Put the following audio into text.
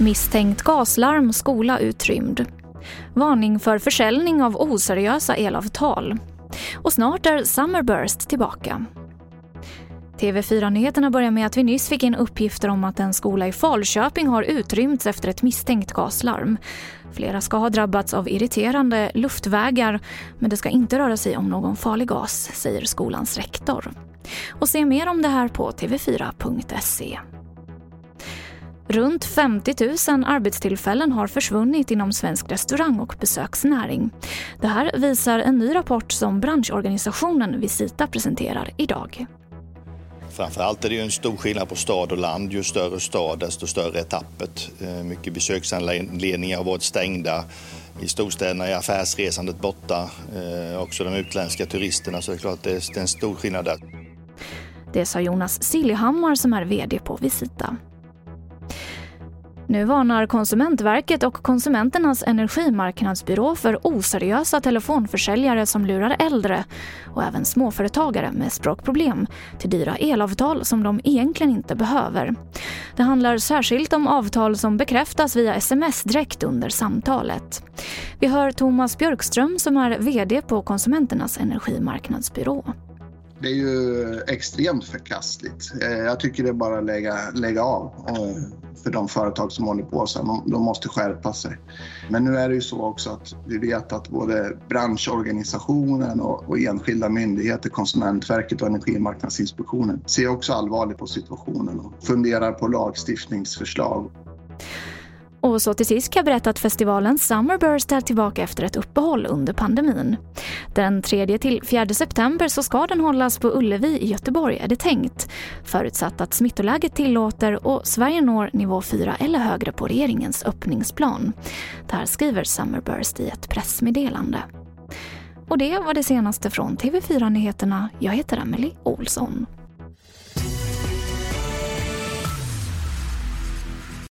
Misstänkt gaslarm, skola utrymd. Varning för försäljning av oseriösa elavtal. Och snart är Summerburst tillbaka. TV4-nyheterna börjar med att vi nyss fick in uppgifter om att en skola i Falköping har utrymts efter ett misstänkt gaslarm. Flera ska ha drabbats av irriterande luftvägar men det ska inte röra sig om någon farlig gas, säger skolans rektor. Och se mer om det här på tv4.se. Runt 50 000 arbetstillfällen har försvunnit inom svensk restaurang och besöksnäring. Det här visar en ny rapport som branschorganisationen Visita presenterar idag. Framförallt är det ju en stor skillnad på stad och land. Ju större stad desto större är tappet. Eh, mycket besöksanledningar har varit stängda. I storstäderna är affärsresandet borta. Eh, också de utländska turisterna så det är klart det är en stor skillnad där. Det sa Jonas Siljehammar som är VD på Visita. Nu varnar Konsumentverket och Konsumenternas energimarknadsbyrå för oseriösa telefonförsäljare som lurar äldre och även småföretagare med språkproblem till dyra elavtal som de egentligen inte behöver. Det handlar särskilt om avtal som bekräftas via sms direkt under samtalet. Vi hör Thomas Björkström som är VD på Konsumenternas energimarknadsbyrå. Det är ju extremt förkastligt. Eh, jag tycker det är bara att lägga, lägga av eh, för de företag som håller på så. De, de måste skärpa sig. Men nu är det ju så också att vi vet att både branschorganisationen och, och enskilda myndigheter, Konsumentverket och Energimarknadsinspektionen ser också allvarligt på situationen och funderar på lagstiftningsförslag. Och så till sist kan jag berätta att festivalen Summerburst är tillbaka efter ett uppehåll under pandemin. Den 3 till 4 september så ska den hållas på Ullevi i Göteborg är det tänkt. Förutsatt att smittoläget tillåter och Sverige når nivå 4 eller högre på regeringens öppningsplan. Det här skriver Summerburst i ett pressmeddelande. Och det var det senaste från TV4 Nyheterna. Jag heter Emily Olsson.